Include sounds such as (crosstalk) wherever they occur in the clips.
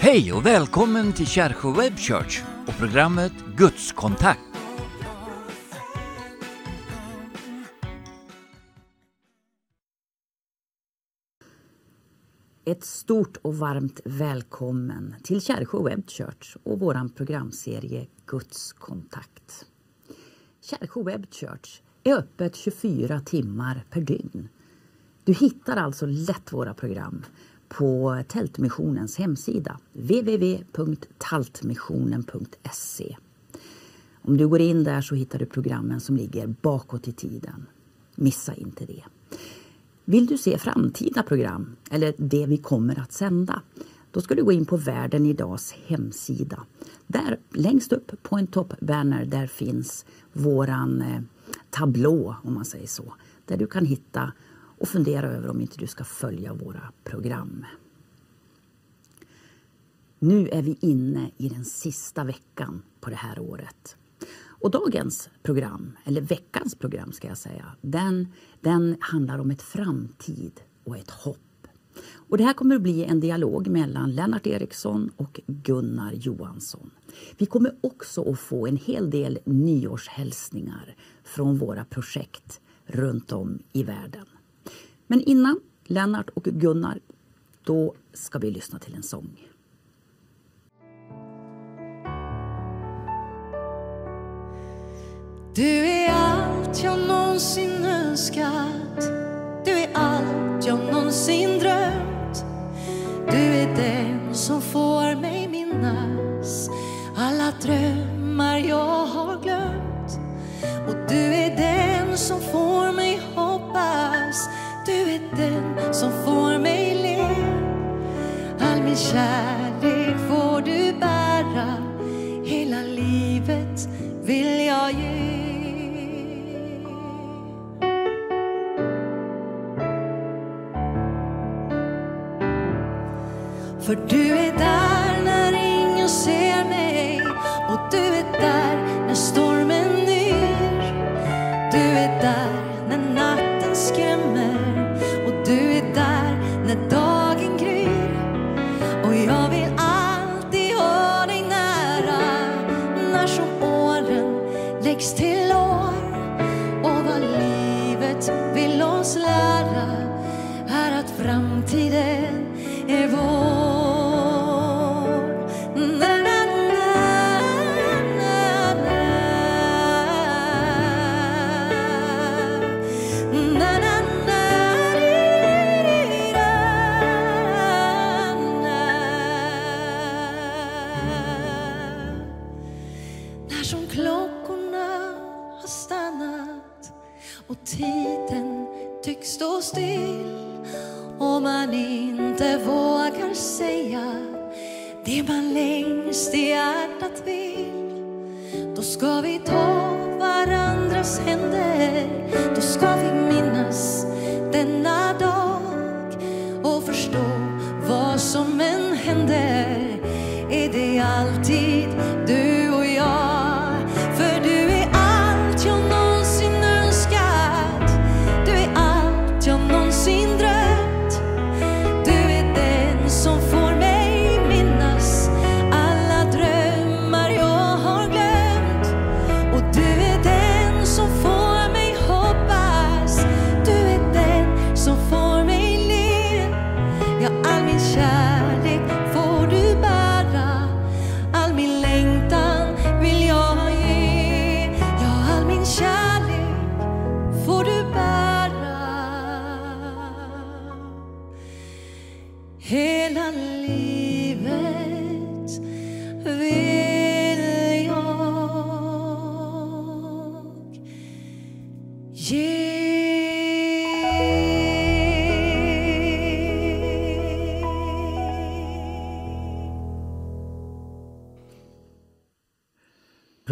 Hej och välkommen till Kärsjö Web Church och programmet Gudskontakt. Ett stort och varmt välkommen till Kärsjö Web Church och vår programserie Guds kontakt. Kärsjö Web Church är öppet 24 timmar per dygn. Du hittar alltså lätt våra program på Tältmissionens hemsida www.taltmissionen.se. Om du går in där så hittar du programmen som ligger bakåt i tiden. Missa inte det. Vill du se framtida program eller det vi kommer att sända? Då ska du gå in på Världen Idags hemsida. Där längst upp på en toppbanner där finns våran eh, tablå om man säger så. Där du kan hitta och fundera över om inte du ska följa våra program. Nu är vi inne i den sista veckan på det här året. Och dagens program, eller veckans program ska jag säga, den, den handlar om ett framtid och ett hopp. Och det här kommer att bli en dialog mellan Lennart Eriksson och Gunnar Johansson. Vi kommer också att få en hel del nyårshälsningar från våra projekt runt om i världen. Men innan Lennart och Gunnar, då ska vi lyssna till en sång. Du är allt jag någonsin önskat. Du är allt jag någonsin drömt. Du är den som får mig minnas alla drömmar jag har glömt. Och du är den som får kärlek får du bära. Hela livet vill jag ge. För du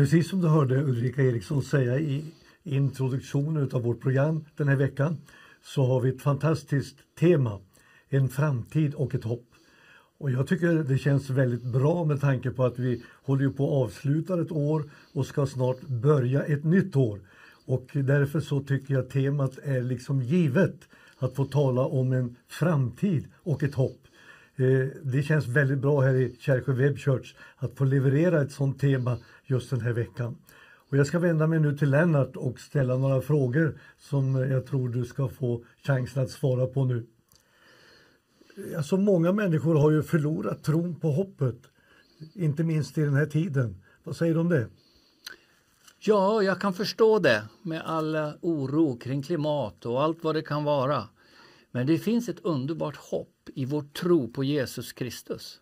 Precis som du hörde Ulrika Eriksson säga i introduktionen av vårt program den här veckan så har vi ett fantastiskt tema, en framtid och ett hopp. Och jag tycker det känns väldigt bra med tanke på att vi håller på att avsluta ett år och ska snart börja ett nytt år. Och därför så tycker jag temat är liksom givet att få tala om en framtid och ett hopp. Eh, det känns väldigt bra här i Kärrsjö Web Church att få leverera ett sådant tema just den här veckan. Och jag ska vända mig nu till Lennart och ställa några frågor som jag tror du ska få chansen att svara på nu. Alltså många människor har ju förlorat tron på hoppet, inte minst i den här tiden. Vad säger du om det? Ja, jag kan förstå det med all oro kring klimat och allt vad det kan vara. Men det finns ett underbart hopp i vår tro på Jesus Kristus.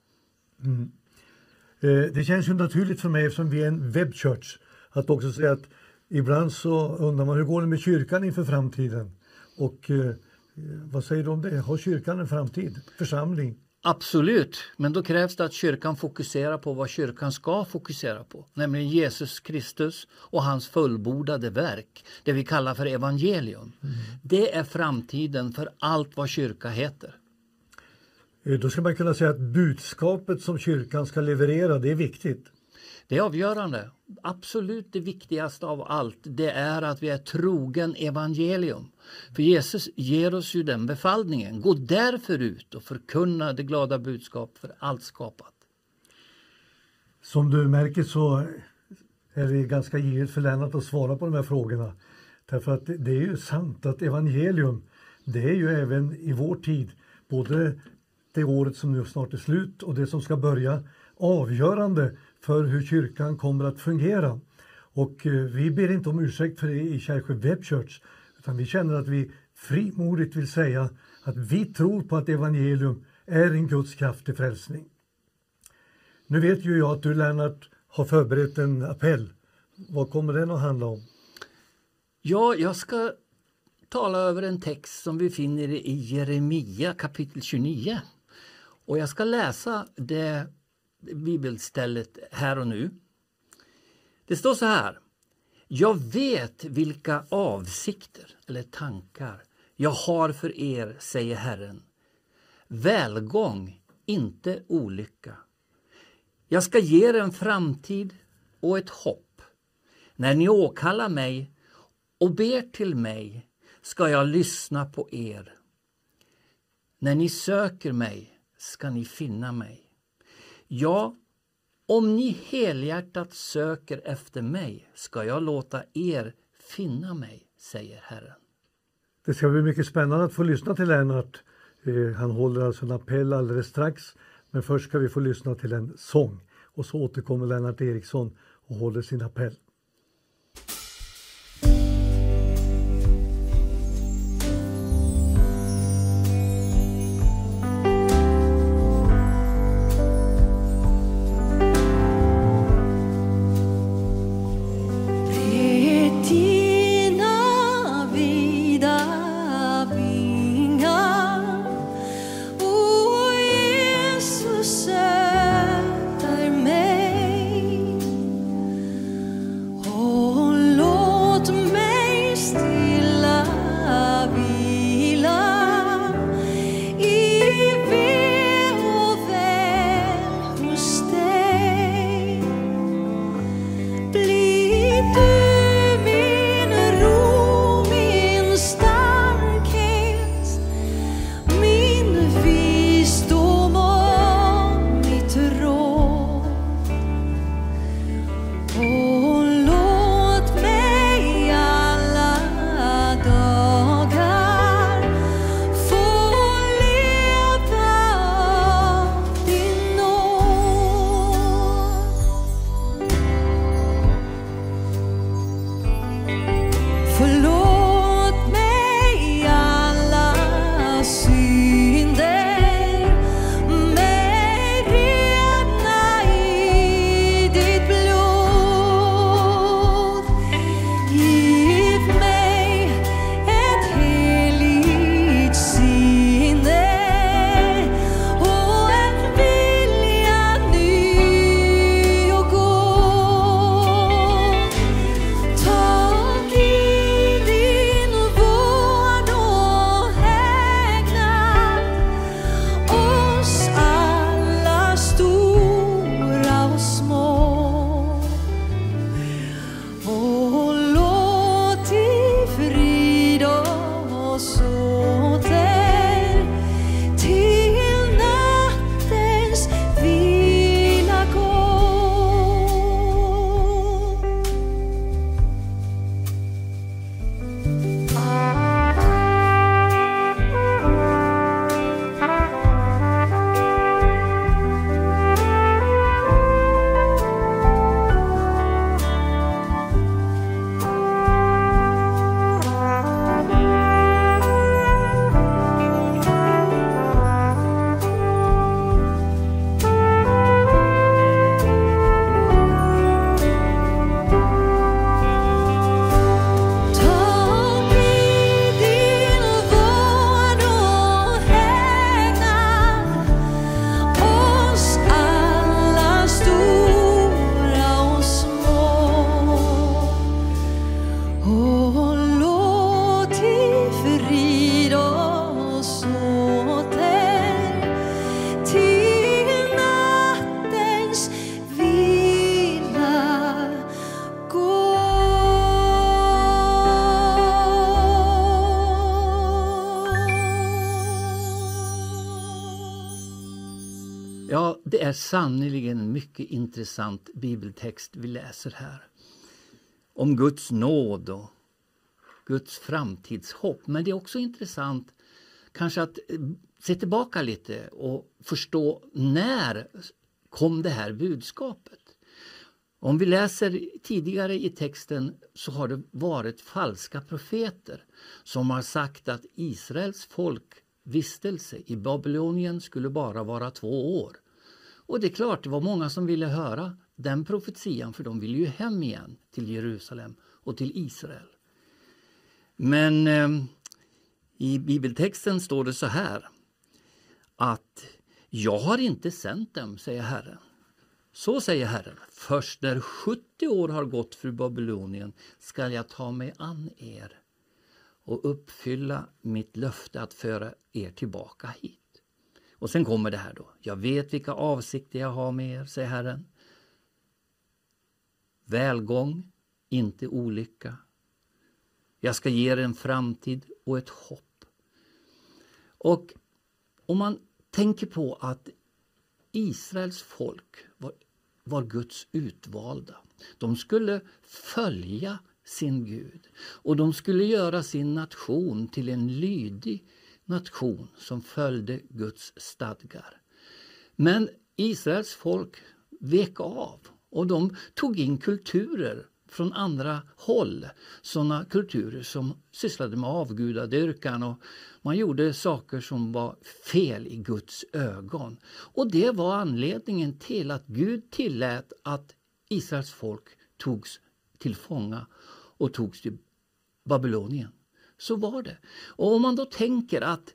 Mm. Eh, det känns ju naturligt för mig eftersom vi är en webbchurch att också säga att ibland så undrar man hur går det med kyrkan inför framtiden? Och eh, vad säger du om det? Har kyrkan en framtid? Församling? Absolut, men då krävs det att kyrkan fokuserar på vad kyrkan ska fokusera på, nämligen Jesus Kristus och hans fullbordade verk, det vi kallar för evangelium. Mm. Det är framtiden för allt vad kyrka heter. Eh, då ska man kunna säga att budskapet som kyrkan ska leverera, det är viktigt. Det är avgörande. Absolut det viktigaste av allt, det är att vi är trogen evangelium. För Jesus ger oss ju den befallningen. Gå därför ut och förkunna det glada budskap för allt skapat. Som du märker så är det ganska givet för Lennart att svara på de här frågorna. Därför att det är ju sant att evangelium, det är ju även i vår tid, både det året som nu snart är slut och det som ska börja, avgörande för hur kyrkan kommer att fungera. Och eh, vi ber inte om ursäkt för det i Kärrsjö Web Church, utan vi känner att vi frimodigt vill säga att vi tror på att evangelium är en Guds kraft till frälsning. Nu vet ju jag att du Lennart har förberett en appell. Vad kommer den att handla om? Ja, jag ska tala över en text som vi finner i Jeremia kapitel 29. Och jag ska läsa det bibelstället här och nu. Det står så här. Jag vet vilka avsikter eller tankar jag har för er, säger Herren. Välgång, inte olycka. Jag ska ge er en framtid och ett hopp. När ni åkallar mig och ber till mig ska jag lyssna på er. När ni söker mig ska ni finna mig. Ja, om ni helhjärtat söker efter mig ska jag låta er finna mig, säger Herren. Det ska bli mycket spännande att få lyssna till Lennart. Eh, han håller alltså en appell alldeles strax. Men först ska vi få lyssna till en sång. Och så återkommer Lennart Eriksson och håller sin appell. Sannerligen en mycket intressant bibeltext vi läser här. Om Guds nåd och Guds framtidshopp. Men det är också intressant kanske att eh, se tillbaka lite och förstå när kom det här budskapet? Om vi läser tidigare i texten så har det varit falska profeter som har sagt att Israels folk vistelse i Babylonien skulle bara vara två år. Och det är klart, det var många som ville höra den profetian för de ville ju hem igen till Jerusalem och till Israel. Men eh, i bibeltexten står det så här att jag har inte sänt dem, säger Herren. Så säger Herren, först när 70 år har gått för Babylonien skall jag ta mig an er och uppfylla mitt löfte att föra er tillbaka hit. Och sen kommer det här då. Jag vet vilka avsikter jag har med er, säger Herren. Välgång, inte olycka. Jag ska ge er en framtid och ett hopp. Och om man tänker på att Israels folk var, var Guds utvalda. De skulle följa sin Gud och de skulle göra sin nation till en lydig nation som följde Guds stadgar. Men Israels folk vek av och de tog in kulturer från andra håll. Sådana kulturer som sysslade med avgudadyrkan och man gjorde saker som var fel i Guds ögon. Och det var anledningen till att Gud tillät att Israels folk togs till fånga och togs till Babylonien. Så var det. Och om man då tänker att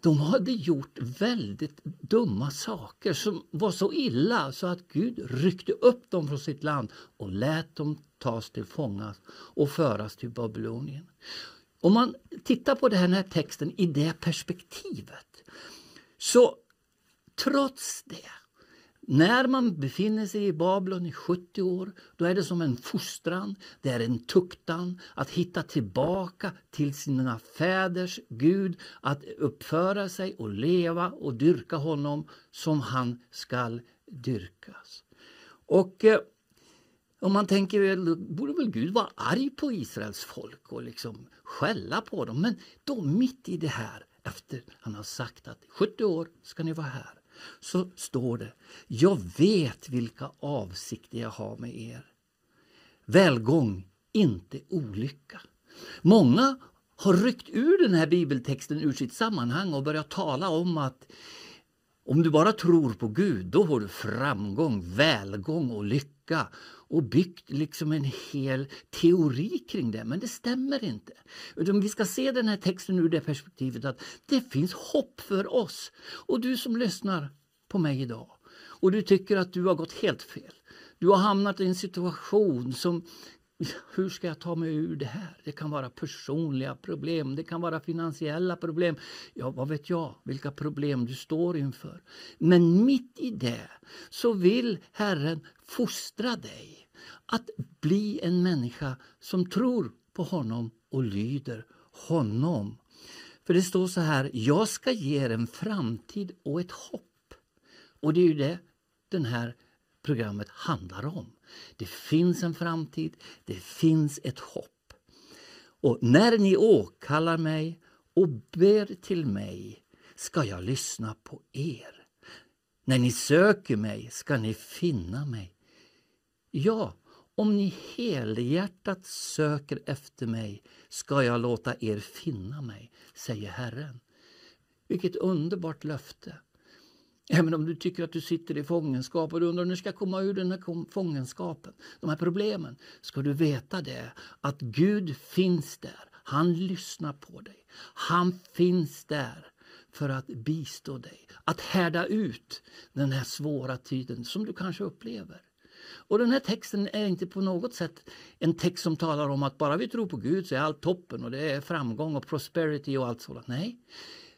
de hade gjort väldigt dumma saker som var så illa så att Gud ryckte upp dem från sitt land och lät dem tas till fånga och föras till Babylonien. Om man tittar på den här texten i det perspektivet så trots det när man befinner sig i Babylon i 70 år, då är det som en fostran, det är en tuktan att hitta tillbaka till sina fäders Gud, att uppföra sig och leva och dyrka honom som han skall dyrkas. Och eh, om man tänker, eh, då borde väl Gud vara arg på Israels folk och liksom skälla på dem. Men då mitt i det här, efter han har sagt att 70 år ska ni vara här, så står det Jag vet vilka avsikter jag har med er. Välgång, inte olycka. Många har ryckt ur den här bibeltexten ur sitt sammanhang och börjat tala om att om du bara tror på Gud, då har du framgång, välgång och lycka och byggt liksom en hel teori kring det. Men det stämmer inte. Utan vi ska se den här texten ur det perspektivet att det finns hopp för oss. Och du som lyssnar på mig idag och du tycker att du har gått helt fel. Du har hamnat i en situation som hur ska jag ta mig ur det här? Det kan vara personliga problem, det kan vara finansiella problem. Ja, vad vet jag vilka problem du står inför. Men mitt i det så vill Herren fostra dig att bli en människa som tror på honom och lyder honom. För det står så här, jag ska ge er en framtid och ett hopp. Och det är ju det den här programmet handlar om. Det finns en framtid, det finns ett hopp. Och när ni åkallar mig och ber till mig ska jag lyssna på er. När ni söker mig ska ni finna mig. Ja, om ni helhjärtat söker efter mig ska jag låta er finna mig, säger Herren. Vilket underbart löfte. Även om du tycker att du sitter i fångenskap och du undrar hur du ska komma ur den här fångenskapen, de här problemen, ska du veta det att Gud finns där. Han lyssnar på dig. Han finns där för att bistå dig, att härda ut den här svåra tiden som du kanske upplever. Och den här texten är inte på något sätt en text som talar om att bara vi tror på Gud så är allt toppen och det är framgång och prosperity och allt sådant. Nej,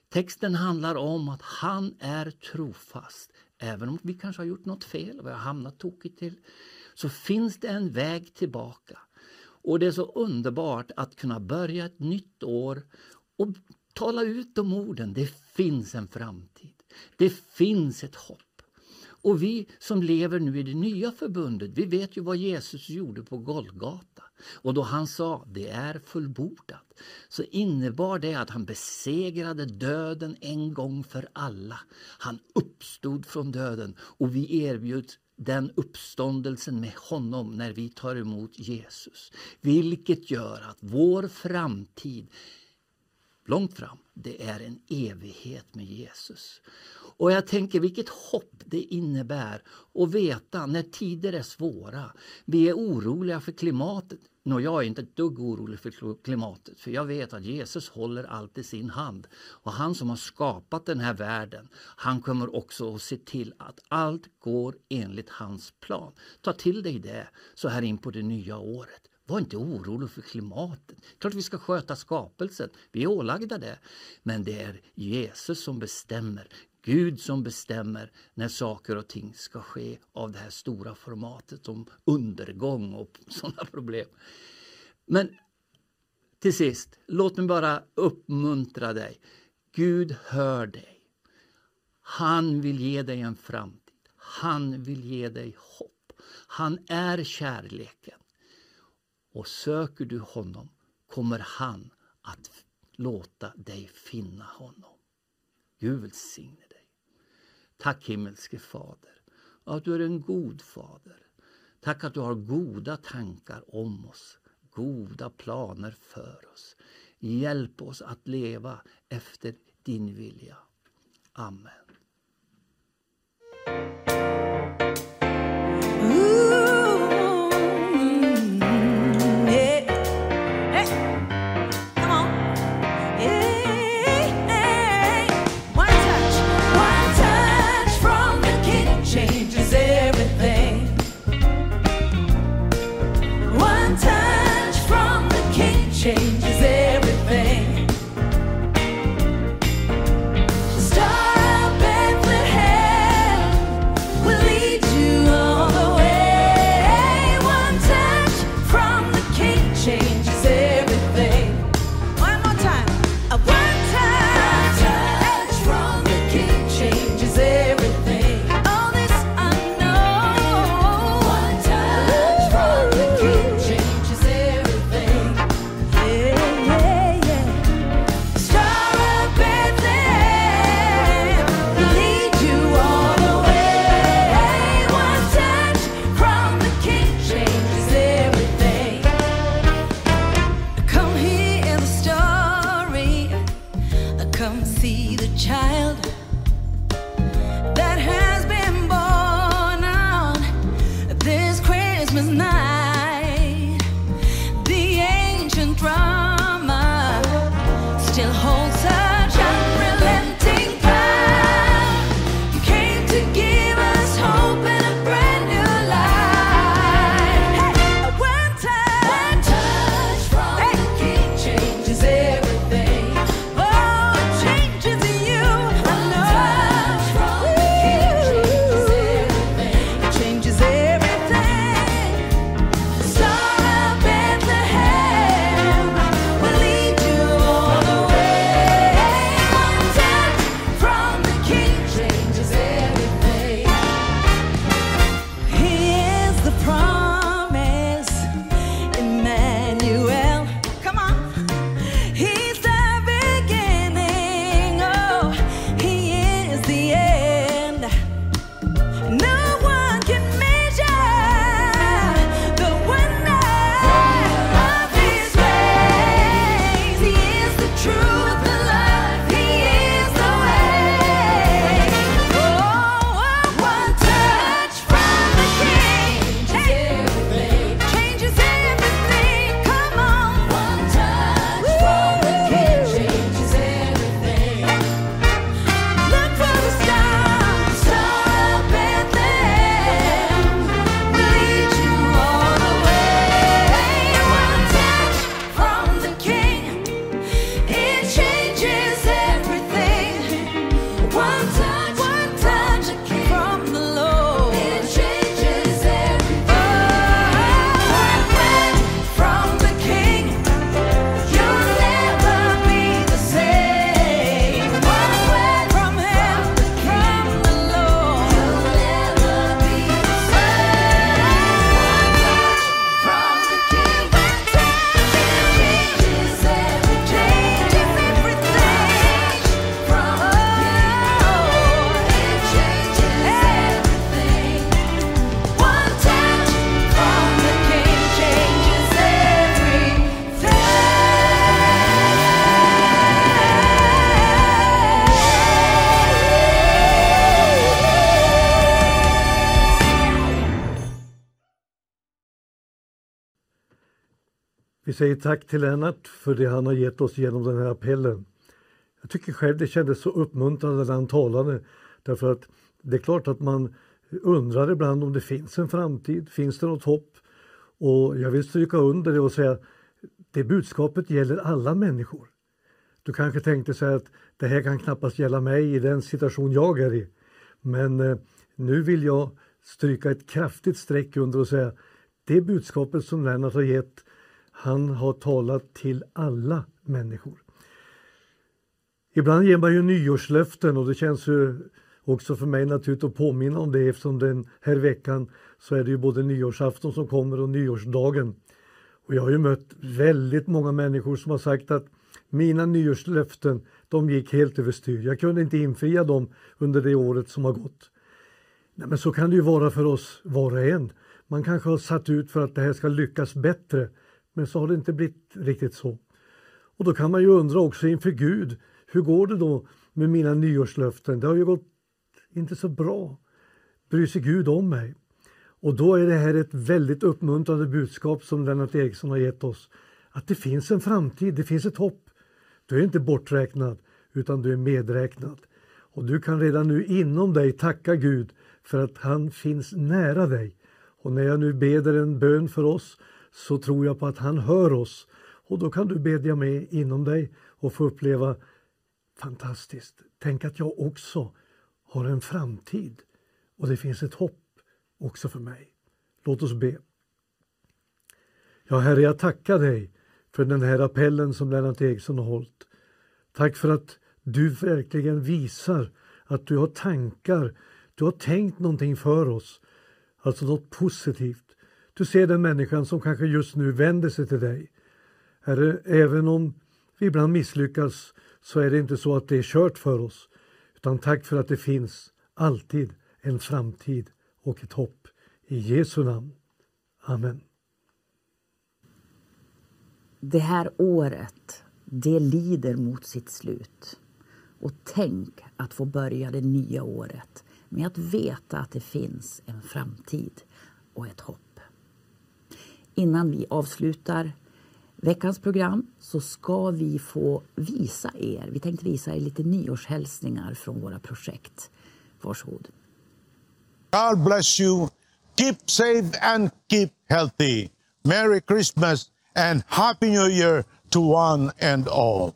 Texten handlar om att han är trofast. Även om vi kanske har gjort något fel och vi har hamnat tokigt till så finns det en väg tillbaka. Och det är så underbart att kunna börja ett nytt år och tala ut de orden. Det finns en framtid. Det finns ett hopp. Och vi som lever nu i det nya förbundet, vi vet ju vad Jesus gjorde på Golgata. Och då han sa det är fullbordat så innebar det att han besegrade döden en gång för alla. Han uppstod från döden och vi erbjuds den uppståndelsen med honom när vi tar emot Jesus. Vilket gör att vår framtid långt fram, det är en evighet med Jesus. Och jag tänker vilket hopp det innebär att veta när tider är svåra. Vi är oroliga för klimatet. Nå, jag är inte ett dugg orolig för klimatet för jag vet att Jesus håller allt i sin hand. Och han som har skapat den här världen, han kommer också att se till att allt går enligt hans plan. Ta till dig det så här in på det nya året. Var inte orolig för klimatet. Klart vi ska sköta skapelsen. Vi är ålagda det. Men det är Jesus som bestämmer. Gud som bestämmer när saker och ting ska ske av det här stora formatet som undergång och (laughs) sådana problem. Men till sist, låt mig bara uppmuntra dig. Gud hör dig. Han vill ge dig en framtid. Han vill ge dig hopp. Han är kärleken. Och söker du honom kommer han att låta dig finna honom. Gud välsigne dig. Tack himmelske Fader att du är en god fader. Tack att du har goda tankar om oss, goda planer för oss. Hjälp oss att leva efter din vilja. Amen. Säger tack till Lennart för det han har gett oss genom den här appellen. Jag tycker själv det kändes så uppmuntrande när han talade. Därför att det är klart att man undrar ibland om det finns en framtid. Finns det något hopp? Och jag vill stryka under det och säga det budskapet gäller alla människor. Du kanske tänkte säga att det här kan knappast gälla mig i den situation jag är i. Men eh, nu vill jag stryka ett kraftigt streck under och säga det budskapet som Lennart har gett, han har talat till alla människor. Ibland ger man ju nyårslöften och det känns ju också för mig naturligt att påminna om det eftersom den här veckan så är det ju både nyårsafton som kommer och nyårsdagen. Och jag har ju mött väldigt många människor som har sagt att mina nyårslöften, de gick helt överstyr. Jag kunde inte infria dem under det året som har gått. Nej, men så kan det ju vara för oss var och en. Man kanske har satt ut för att det här ska lyckas bättre, men så har det inte blivit riktigt så. Och då kan man ju undra också inför Gud, hur går det då med mina nyårslöften? Det har ju gått inte så bra. Bryr sig Gud om mig? Och då är det här ett väldigt uppmuntrande budskap som Lennart Eriksson har gett oss. Att det finns en framtid, det finns ett hopp. Du är inte borträknad, utan du är medräknad. Och du kan redan nu inom dig tacka Gud för att han finns nära dig. Och när jag nu beder en bön för oss så tror jag på att han hör oss. Och då kan du bedja med inom dig och få uppleva fantastiskt. Tänk att jag också har en framtid och det finns ett hopp också för mig. Låt oss be. Ja, Herre, jag tackar dig för den här appellen som Lennart Eriksson har hållit. Tack för att du verkligen visar att du har tankar, du har tänkt någonting för oss, alltså något positivt. Du ser den människan som kanske just nu vänder sig till dig. Herre, även om vi ibland misslyckas så är det inte så att det är kört för oss. Utan tack för att det finns alltid en framtid och ett hopp. I Jesu namn. Amen. Det här året, det lider mot sitt slut. Och tänk att få börja det nya året med att veta att det finns en framtid och ett hopp. Innan vi avslutar veckans program så ska vi få visa er, vi tänkte visa er lite nyårshälsningar från våra projekt. Varsågod. God bless you. Keep safe and keep healthy. Merry Christmas and Happy New Year to one and all.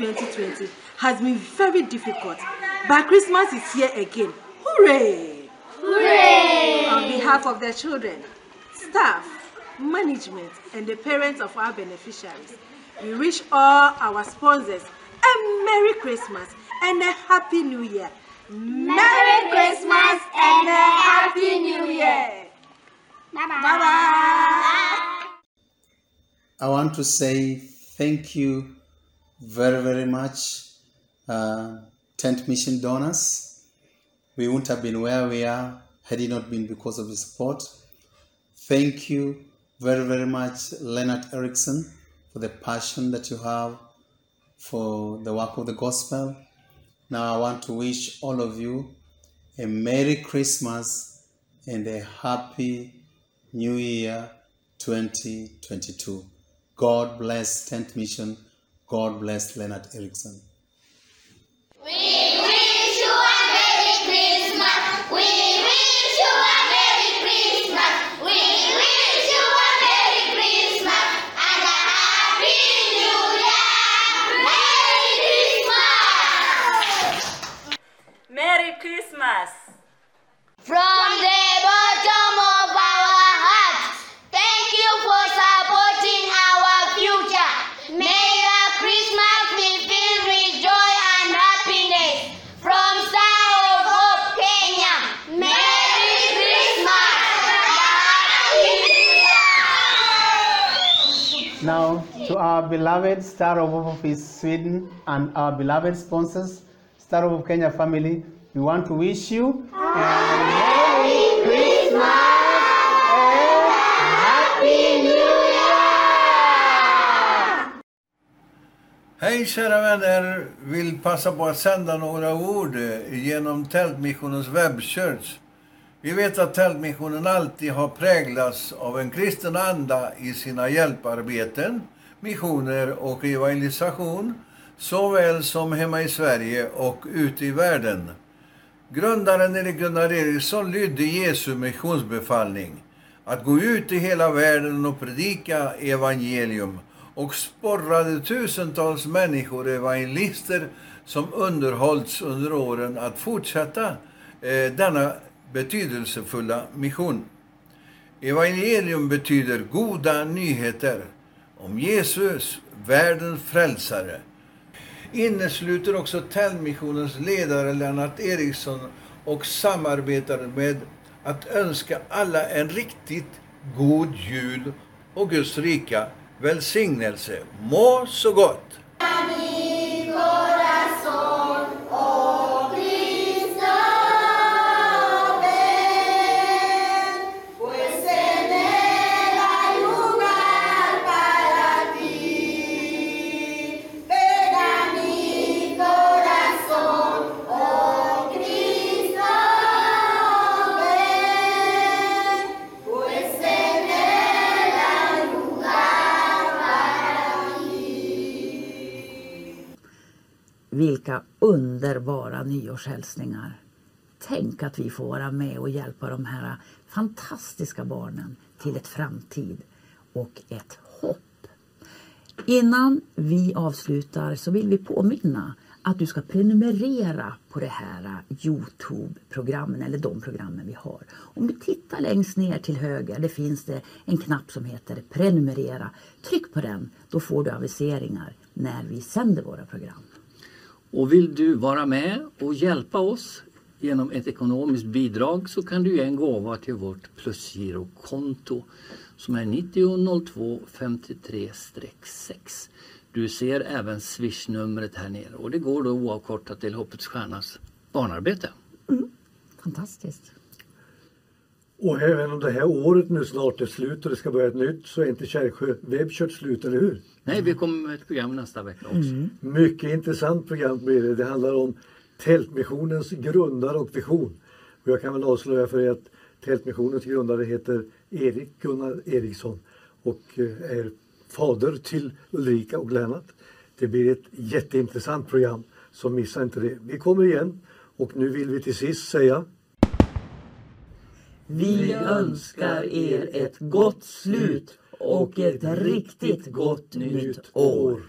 2020 has been very difficult, but Christmas is here again. Hooray! Hooray! On behalf of the children, staff, management, and the parents of our beneficiaries, we wish all our sponsors a Merry Christmas and a Happy New Year. Merry Christmas and a Happy New Year! Bye bye! I want to say thank you very, very much, uh, Tent Mission donors. We wouldn't have been where we are had it not been because of your support. Thank you very, very much, Leonard Erickson, for the passion that you have for the work of the gospel. Now, I want to wish all of you a Merry Christmas and a Happy New Year 2022. God bless Tent Mission. God bless Leonard Erickson. We wish you a Merry Christmas. We wish you a Merry Christmas. We wish you a Merry Christmas and a Happy New Year. Merry Christmas. Merry Christmas! From the our beloved Star of Hope Office Sweden and our beloved sponsors, Star of Hope Kenya family, we want to wish you a Merry Christmas Happy New Year! Hej kära vänner! Vill passa på att sända några ord eh, genom Tältmissionens webbchurch. Vi vet att Tältmissionen alltid har präglats av en kristen anda i sina hjälparbeten, missioner och evangelisation, såväl som hemma i Sverige och ute i världen. Grundaren Erik Gunnar Eriksson lydde Jesu missionsbefallning att gå ut i hela världen och predika evangelium och sporrade tusentals människor, evangelister, som underhållits under åren att fortsätta eh, denna betydelsefulla mission. Evangelium betyder goda nyheter om Jesus, världens frälsare. Innesluter också Tennmissionens ledare Lennart Eriksson och samarbetar med att önska alla en riktigt god jul och Guds rika välsignelse. Må så gott! Vilka underbara nyårshälsningar. Tänk att vi får vara med och hjälpa de här fantastiska barnen till ett framtid och ett hopp. Innan vi avslutar så vill vi påminna att du ska prenumerera på det här Youtube-programmen eller de programmen vi har. Om du tittar längst ner till höger, det finns det en knapp som heter prenumerera. Tryck på den, då får du aviseringar när vi sänder våra program. Och vill du vara med och hjälpa oss genom ett ekonomiskt bidrag så kan du ge en gåva till vårt plusgirokonto som är 9002 53-6. Du ser även swishnumret här nere och det går då oavkortat till Hoppets Stjärnas barnarbete. Mm. Fantastiskt. Och även om det här året nu snart är slut och det ska börja ett nytt så är inte Kärrsjö webbkört slut, eller hur? Nej, vi kommer med ett program nästa vecka också. Mycket intressant program blir det. Det handlar om Tältmissionens grundare och vision. Och jag kan väl avslöja för er att Tältmissionens grundare heter Erik Gunnar Eriksson och eh, är fader till Ulrika och Lennart. Det blir ett jätteintressant program, så missa inte det. Vi kommer igen och nu vill vi till sist säga vi önskar er ett gott slut och ett riktigt gott nytt år.